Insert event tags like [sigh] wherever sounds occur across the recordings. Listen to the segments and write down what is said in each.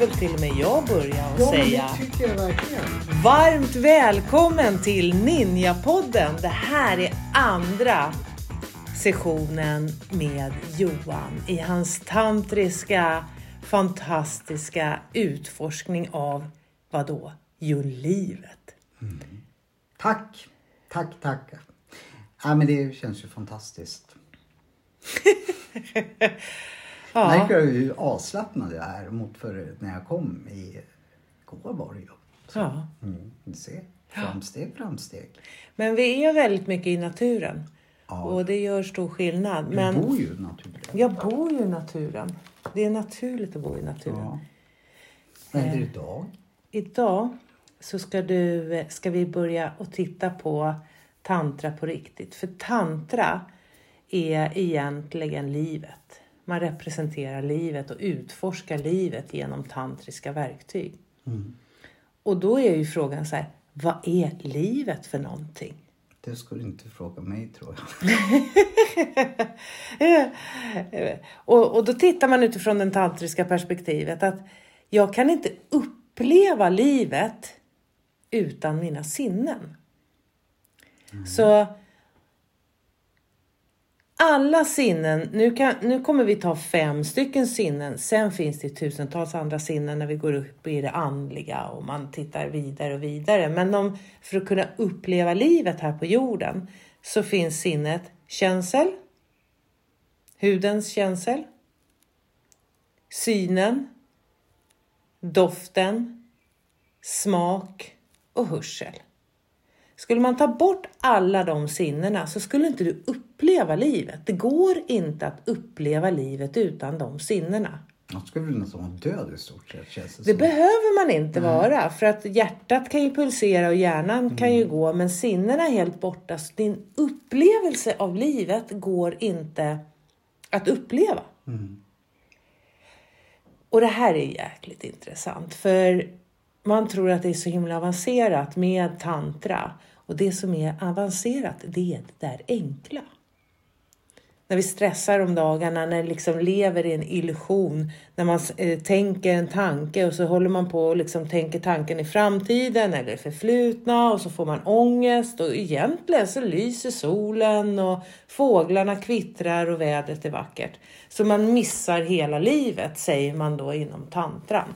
väl till och med jag börja och Ja, säga det tycker jag verkligen. varmt välkommen till Ninjapodden. Det här är andra sessionen med Johan i hans tantriska, fantastiska utforskning av vad då? Jo, livet. Tack, tack, tack. Ja, men det känns ju fantastiskt. [laughs] Ja. Märker du hur avslappnad jag är mot för när jag kom i går var det ju. Ja. Mm, du ser, framsteg, framsteg. Men vi är väldigt mycket i naturen Ja. och det gör stor skillnad. Du Men bor ju naturligt. jag bor ju i naturen. Det är naturligt att bo i naturen. Ja. Vad händer idag? Idag så ska, du, ska vi börja och titta på tantra på riktigt. För tantra är egentligen livet. Man representerar livet och utforskar livet genom tantriska verktyg. Och då är ju frågan så här, vad är livet för någonting? Det skulle inte fråga mig tror jag. [laughs] och, och då tittar man utifrån det tantriska perspektivet att jag kan inte uppleva livet utan mina sinnen. Så alla sinnen, nu, kan, nu kommer vi ta fem stycken sinnen, sen finns det tusentals andra sinnen när vi går upp i det andliga och man tittar vidare och vidare. Men de, för att kunna uppleva livet här på jorden så finns sinnet känsel, hudens känsel, synen, doften, smak och hörsel. Skulle man ta bort alla de sinnena så skulle inte du uppleva livet. Det går inte att uppleva livet utan de sinnena. Jag skulle väl nästan vara död i stort sett känns det, Det som. behöver man inte vara för att hjärtat kan ju pulsera och hjärnan kan ju gå men sinnena är helt borta. Så din upplevelse av livet går inte att uppleva. Och det här är jäkligt intressant för man tror att det är så himla avancerat med tantra och det som är avancerat det är det där enkla. När vi stressar om dagarna, när vi liksom lever i en illusion, när man eh, tänker en tanke och så håller man på och liksom tänker tanken i framtiden eller förflutna och så får man ångest och egentligen så lyser solen och fåglarna kvittrar och vädret är vackert. Så man missar hela livet säger man då inom tantran.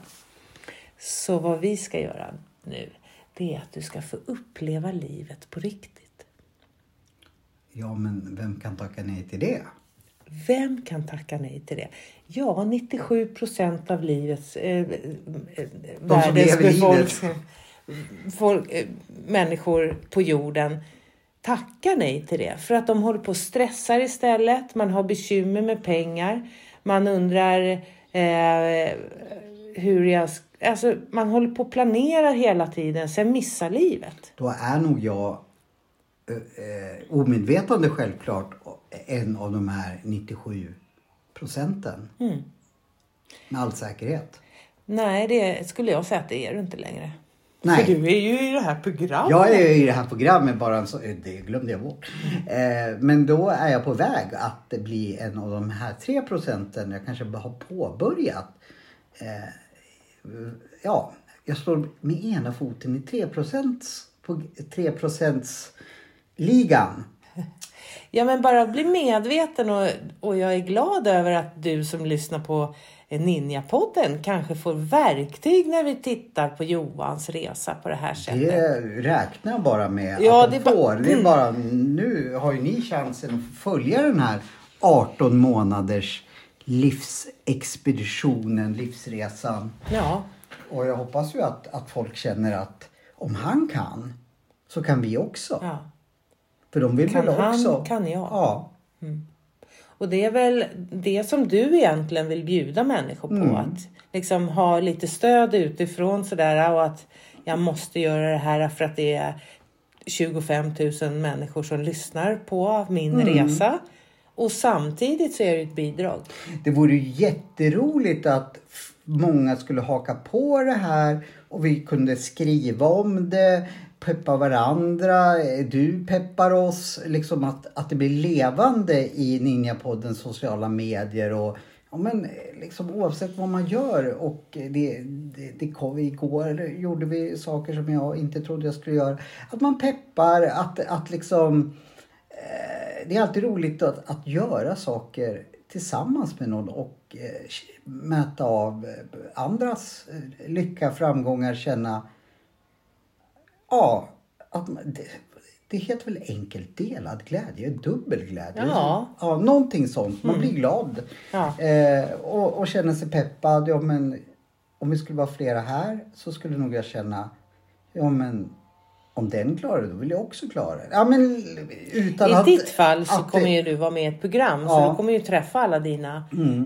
Så vad vi ska göra nu, det är att du ska få uppleva livet på riktigt. Ja, men vem kan tacka nej till det? Vem kan tacka nej till det? Ja, 97 procent av livets, eh, eh, världens befolkning, folk, eh, människor på jorden tackar nej till det. För att de håller på och stressar istället. Man har bekymmer med pengar. Man undrar eh, hur jag... Alltså, man håller på och planerar hela tiden, sen missar livet. Då är nog jag eh, omedvetande självklart en av de här 97 procenten. Mm. Med all säkerhet. Nej, det skulle jag säga att det är du inte längre. Nej. För du är ju i det här programmet. Jag är i det här programmet bara en så, eh, det glömde jag bort. Eh, men då är jag på väg att bli en av de här tre procenten. Jag kanske bara har påbörjat. Eh, ja, jag står med ena foten i 3 procents, på 3 procents ligan. Ja, men bara bli medveten och, och jag är glad över att du som lyssnar på Ninjapodden kanske får verktyg när vi tittar på Johans resa på det här sättet. Det räknar bara med Ja, att det de är ba- får. Det är bara, nu har ju ni chansen att följa den här 18 månaders livsexpeditionen, livsresan. Ja, Och jag hoppas ju att, att folk känner att om han kan så kan vi också. ja. För de vill Kan väl han, också. kan jag. Ja. Och det är väl det som du egentligen vill bjuda människor på. Mm. Att liksom ha lite stöd utifrån sådär och att jag måste göra det här för att det är 25 000 människor som lyssnar på min Mm. resa. Och samtidigt så är det ett bidrag. Det vore ju jätteroligt att många skulle haka på det här och vi kunde skriva om det, peppa varandra, du peppar oss. Liksom att, att det blir levande i Ninjapoddens sociala medier och Ja, men liksom oavsett vad man gör och det, det, det kom, igår gjorde vi saker som jag inte trodde jag skulle göra. Att man peppar, att, att liksom eh, det är alltid roligt att, att göra saker tillsammans med någon och eh, mäta av andras eh, lycka, framgångar, känna ja, att man, det, det heter väl enkelt delad glädje, dubbel glädje. Ja. ja någonting sånt. Man blir glad Ja. eh, och, och känner sig peppad. Ja, men om vi skulle vara flera här så skulle nog jag känna ja men om den klarar det, då vill jag också klara det. Ja, men utan I att, ditt fall så att det- kommer ju du vara med i ett program så Ja. Mm. du kommer ju träffa alla dina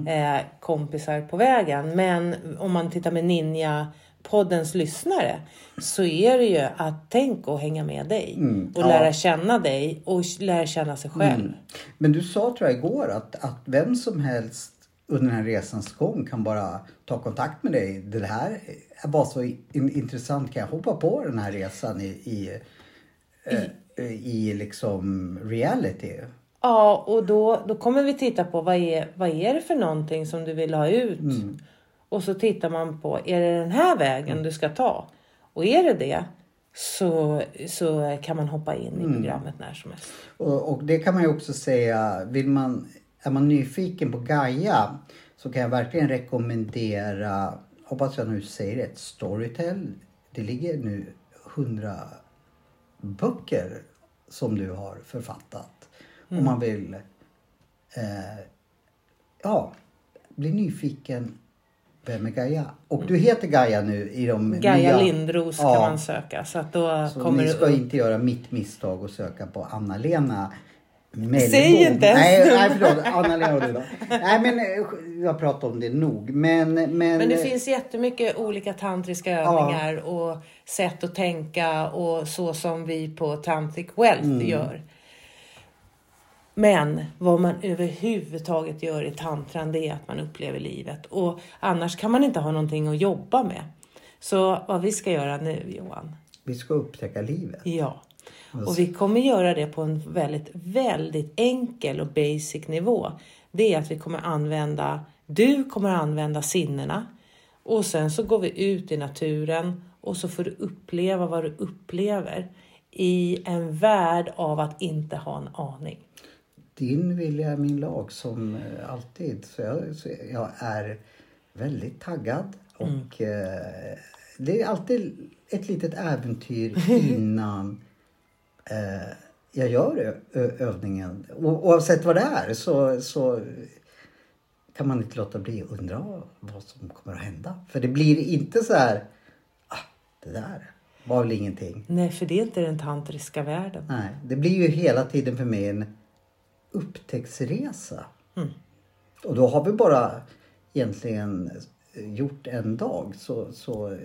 eh, kompisar på vägen. Men om man tittar med Ninja poddens lyssnare så är det ju att tänk och hänga med dig och Mm. ja. lära känna dig och lära känna sig själv. Men du sa tror jag igår att, att vem som helst under den här resans gång kan bara ta kontakt med dig. Det här är bara så in, intressant. Kan jag hoppa på den här resan i, i, eh, i liksom reality? Ja, och då, då kommer vi titta på vad är, vad är det för någonting som du vill ha ut? Och så tittar man på, är det den här vägen du ska ta? Och är det det så, så kan man hoppa in i programmet när som helst. Och, och det kan man ju också säga, vill man, är man nyfiken på Gaia så kan jag verkligen rekommendera, hoppas jag nu säger rätt, Storytel. Det ligger nu hundra böcker som du har författat. Om man vill eh, ja, bli nyfiken. Vem är Gaia? Och du heter Gaia nu i de Gaia nya... Lindros kan Ja. man söka. Så att då Så kommer ni ska upp. inte göra mitt misstag och söka på Anna-Lena Mellbom. Säg inte ens Nej, nej förlåt. Anna-Lena och du då. Nej men eh, jag pratar om det nog. Men, men, Men det finns jättemycket olika tantriska övningar och sätt att tänka och så som vi på Tantric Wealth Mm. gör. Men vad man överhuvudtaget gör i tantran det är att man upplever livet och annars kan man inte ha någonting att jobba med. Så vad vi ska göra nu Johan, vi ska upptäcka livet. ja. Och vi kommer göra det på en väldigt, väldigt enkel och basic nivå. Det är att vi kommer använda, du kommer använda sinnena och sen så går vi ut i naturen och så får du uppleva vad du upplever i en värld av att inte ha en aning. Din vilja är min lag som eh, alltid. Så jag, så jag är väldigt taggad. Och eh, det är alltid ett litet äventyr [laughs] innan eh, jag gör övningen. O- oavsett vad det är så, så kan man inte låta bli att undra vad som kommer att hända. För det blir inte så här, ah, det där var väl ingenting. Nej, för det är inte den tantriska världen. Nej, det blir ju hela tiden för mig en upptäcktsresa. Och då har vi bara egentligen gjort en dag. Så, så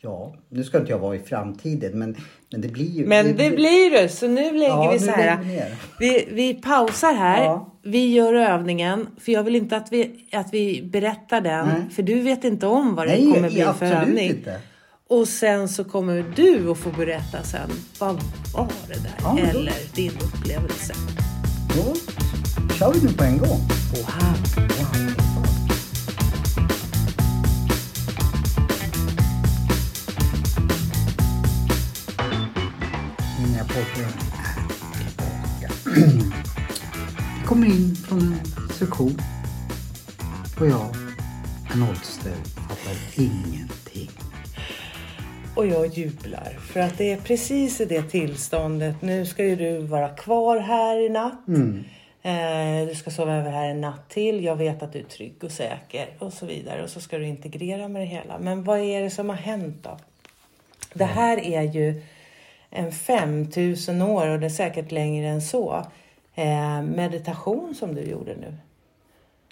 ja, nu ska inte jag vara i framtiden men, men det blir ju... Men det blir det, så nu lägger Ja, vi så här. vi. Vi, vi pausar här. Ja. Vi gör övningen. För jag vill inte att vi, att vi berättar den. Nej. För du vet inte om vad det Nej, kommer bli för övning. inte. Och sen så kommer du att få berätta sen. Vad var det där? Ja, Eller din upplevelse. Då kör vi nu på en gång. Wow. Wow. Mina är tillbaka. Jag kommer in från en sektion och jag, en oddster, fattar ingenting. Och jag jublar. För att det är precis i det tillståndet. Nu ska ju du vara kvar här i natt. Eh, du ska sova över här en natt till. Jag vet att du är trygg och säker och så vidare. Och så ska du integrera med det hela. Men vad är det som har hänt då? Det här är ju en 5000 år och det är säkert längre än så. Eh, meditation som du gjorde nu.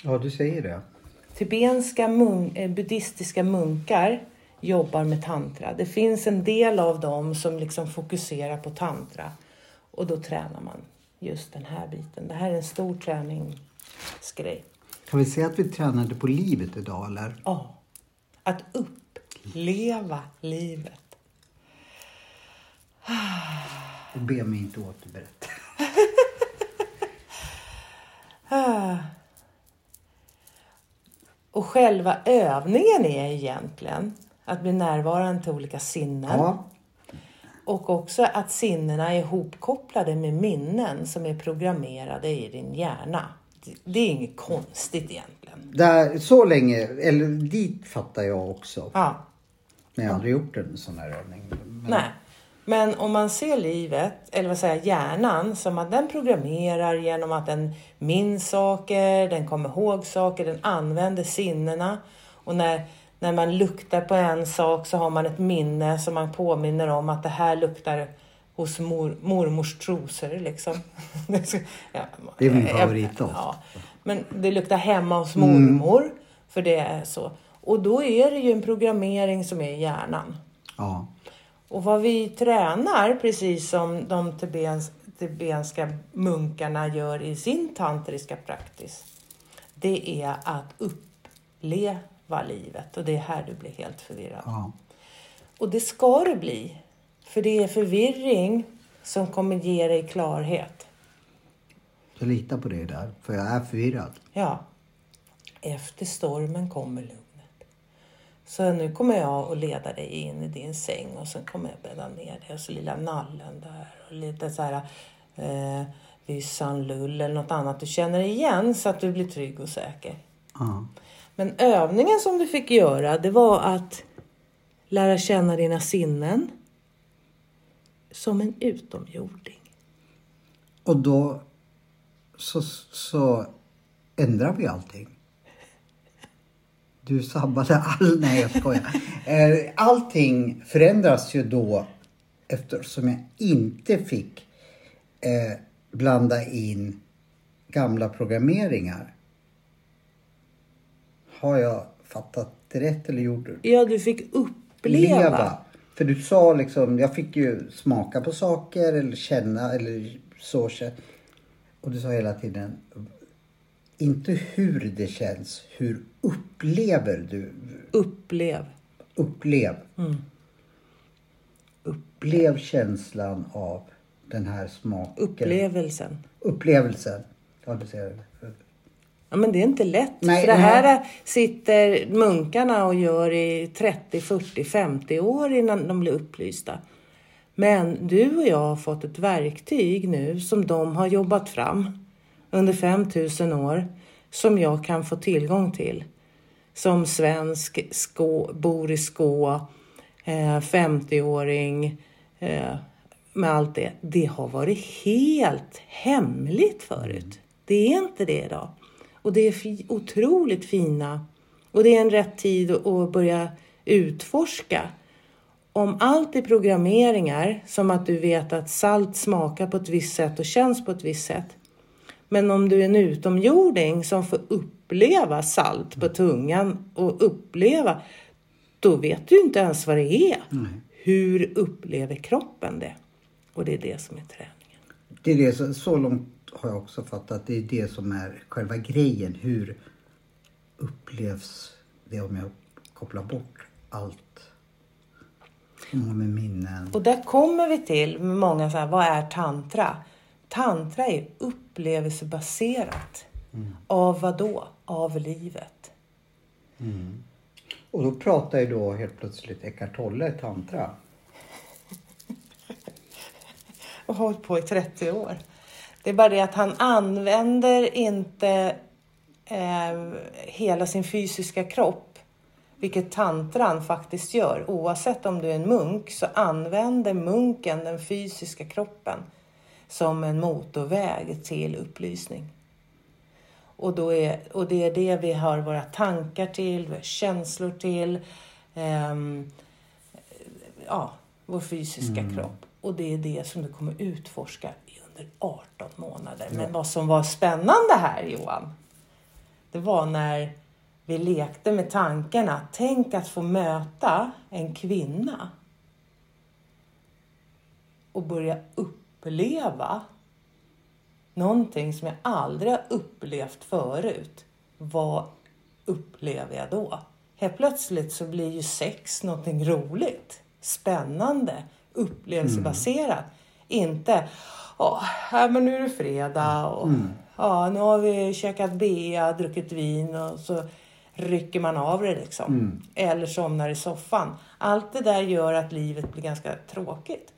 Ja, du säger det. Tibenska mun- eh, buddhistiska munkar jobbar med tantra. Det finns en del av dem som liksom fokuserar på tantra och då tränar man just den här biten. Det här är en stor träningsgrej. Kan vi säga att vi tränade på livet idag eller? Ja. Att uppleva livet. Och be mig inte återberätta. [laughs] Och själva övningen är egentligen att bli närvarande till olika sinnen. Ja, Och också att sinnena är ihopkopplade med minnen som är programmerade i din hjärna. Det- är inget konstigt egentligen. där, så länge, eller dit fattar jag också. Ja, Men jag har aldrig gjort en sån här övning. Men, nej. Men om man ser livet, eller vad säger jag, hjärnan, som att den programmerar genom att den minns saker, den kommer ihåg saker, den använder sinnena. Och när, när man luktar på en sak så har man ett minne som man påminner om att det här luktar hos mor, mormors trosor liksom. [laughs] ja, Det är min favoritdoft. Ja, men det luktar hemma hos mormor, för det är så. Och då är det ju en programmering som är i hjärnan. ja. Och vad vi tränar, precis som de tibens, tibenska munkarna gör i sin tantriska praktis, det är att uppleva livet. Och det är här du blir helt förvirrad. ja. Och det ska du bli. För det är förvirring som kommer ge dig klarhet. Så lita på det där, för jag är förvirrad. Ja. Efter stormen kommer lugnet. Så nu kommer jag att leda dig in i din säng och sen kommer jag bädda ner dig och så lilla nallen där och lite så här eh, vyssan, lull eller något annat du känner igen så att du blir trygg och säker. Ja. Men övningen som du fick göra det var att lära känna dina sinnen som en utomjording. Och då så, så ändrar vi allting. Du sabbade all... Nej, jag skojar. Eh, allting förändras ju då eftersom jag inte fick eh, blanda in gamla programmeringar. Har jag fattat det rätt eller gjorde du? Ja, du fick uppleva. För du sa liksom, jag fick ju smaka på saker eller känna eller så. Och du sa hela tiden, inte hur det känns, hur upplever du? Upplev. Upplev. Mm. Upplev känslan av den här smaken. Upplevelsen. Upplevelsen. Ja, du ser det. Ja, men det är inte lätt. Nej, för det nej. här sitter munkarna och gör i 30, 40, 50 år innan de blir upplysta. Men du och jag har fått ett verktyg nu som de har jobbat fram under 5000 år som jag kan få tillgång till. Som svensk, skå, bor i Skå, eh, 50-åring eh, med allt det. Det har varit helt hemligt förut. Det är inte det idag. Och det är otroligt fina. Och det är en rätt tid att börja utforska. Om allt är programmeringar, som att du vet att salt smakar på ett visst sätt och känns på ett visst sätt. Men om du är en utomjording som får uppleva salt på tungan och uppleva, då vet du inte ens vad det är. Hur upplever kroppen det? Och det är det som är träningen. Det är det, så, så långt har jag också fattat. Det är det som är själva grejen. Hur upplevs det om jag kopplar bort allt med minnen. Och där kommer vi till med många så här, vad är tantra? Tantra är upplevelsebaserat. Av vad då? Av livet. Och då pratar ju då helt plötsligt Eckart Tolle tantra. [laughs] och har hållit på i 30 år. Det är bara det att han använder inte eh, hela sin fysiska kropp, vilket tantran faktiskt gör. Oavsett om du är en munk så använder munken den fysiska kroppen som en motorväg till upplysning. Och, då är, och det är det vi har våra tankar till, har känslor till. ehm, ja, vår fysiska kropp. Och det är det som du kommer utforska under 18 månader. Men vad som var spännande här Johan, det var när vi lekte med tankarna. Tänk att få möta en kvinna och börja uppleva någonting som jag aldrig har upplevt förut. Vad upplever jag då? Helt plötsligt så blir ju sex någonting roligt, spännande, upplevelsebaserat. Inte Här, men nu är det fredag och ja, nu har vi käkat bea, druckit vin och så rycker man av det liksom. Eller somnar i soffan. Allt det där gör att livet blir ganska tråkigt.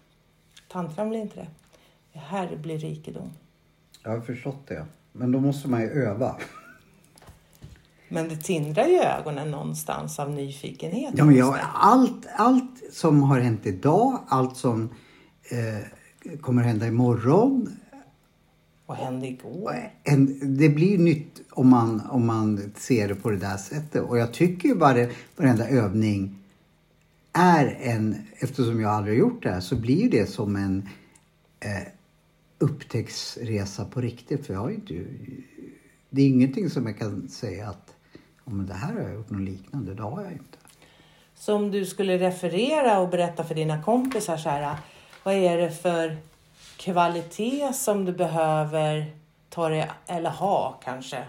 Tantran blir inte det. Det här blir rikedom. Jag har förstått det. Men då måste man ju öva. Men det tindrar ju ögonen någonstans av nyfikenhet. Ja, men jag, allt, allt som har hänt idag, allt som eh, kommer hända imorgon. Vad hände igår? En, det blir nytt om man, om man ser det på det där sättet. Och jag tycker bara varenda övning är en, eftersom jag aldrig har gjort det här, så blir det som en eh, upptäcktsresa på riktigt. För jag har inte, det är ingenting som jag kan säga att oh, men det här har jag gjort något liknande. Det har jag inte. Så om du skulle referera och berätta för dina kompisar så här, vad är det för kvalitet som du behöver ta dig, eller ha kanske,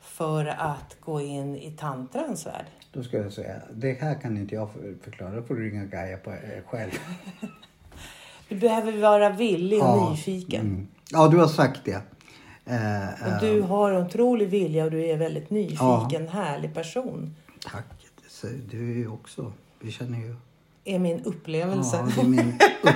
för att gå in i tantrans värld? Då ska jag säga, det här kan inte jag för- förklara. Då får du ringa Gaia på, eh, själv. [laughs] Du behöver vara villig och Ja, nyfiken. Mm. Ja, du har sagt det. Eh, Och du har en otrolig vilja och du är väldigt nyfiken, härlig person. Tack. Du är ju också, vi känner ju... Är min upplevelse. Ja, det är min upple-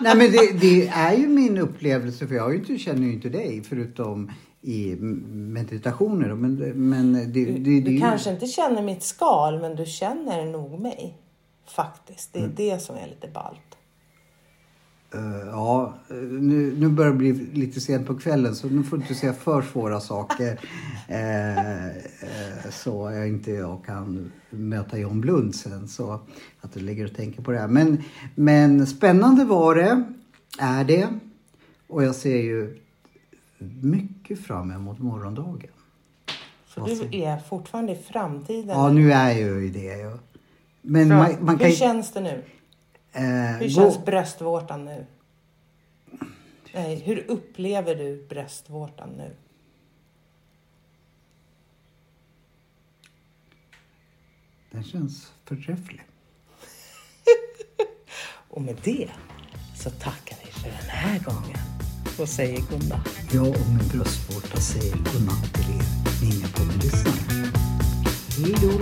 Nej men det, det är ju min upplevelse för jag inte, känner ju inte dig förutom i meditationer. Men, men det, det, Du, ju- kanske inte känner mitt skal, men du känner nog mig. Faktiskt. Mm. Det är det som är lite ballt. Eh, ja, eh, nu, nu börjar det bli lite sent på kvällen så nu får du inte säga för svåra saker. [laughs] Eh, eh, så jag inte jag kan möta John Blund sen. Så att du ligger och tänker på det här. Men, men spännande var det, är det. Och jag ser ju mycket fram emot morgondagen. Så du är fortfarande i framtiden. Ja, nu är jag ju i det. Men Fram- man, man kan Hur känns det nu? Eh, Hur gå- känns bröstvårtan nu? Nej, hur upplever du bröstvårtan nu? Den känns förträfflig. [laughs] Och med det så tackar vi för den här gången och säger godnatt. Jag och min bröstvårta säger godnatt till er, mina poddlyssnare. Hej då!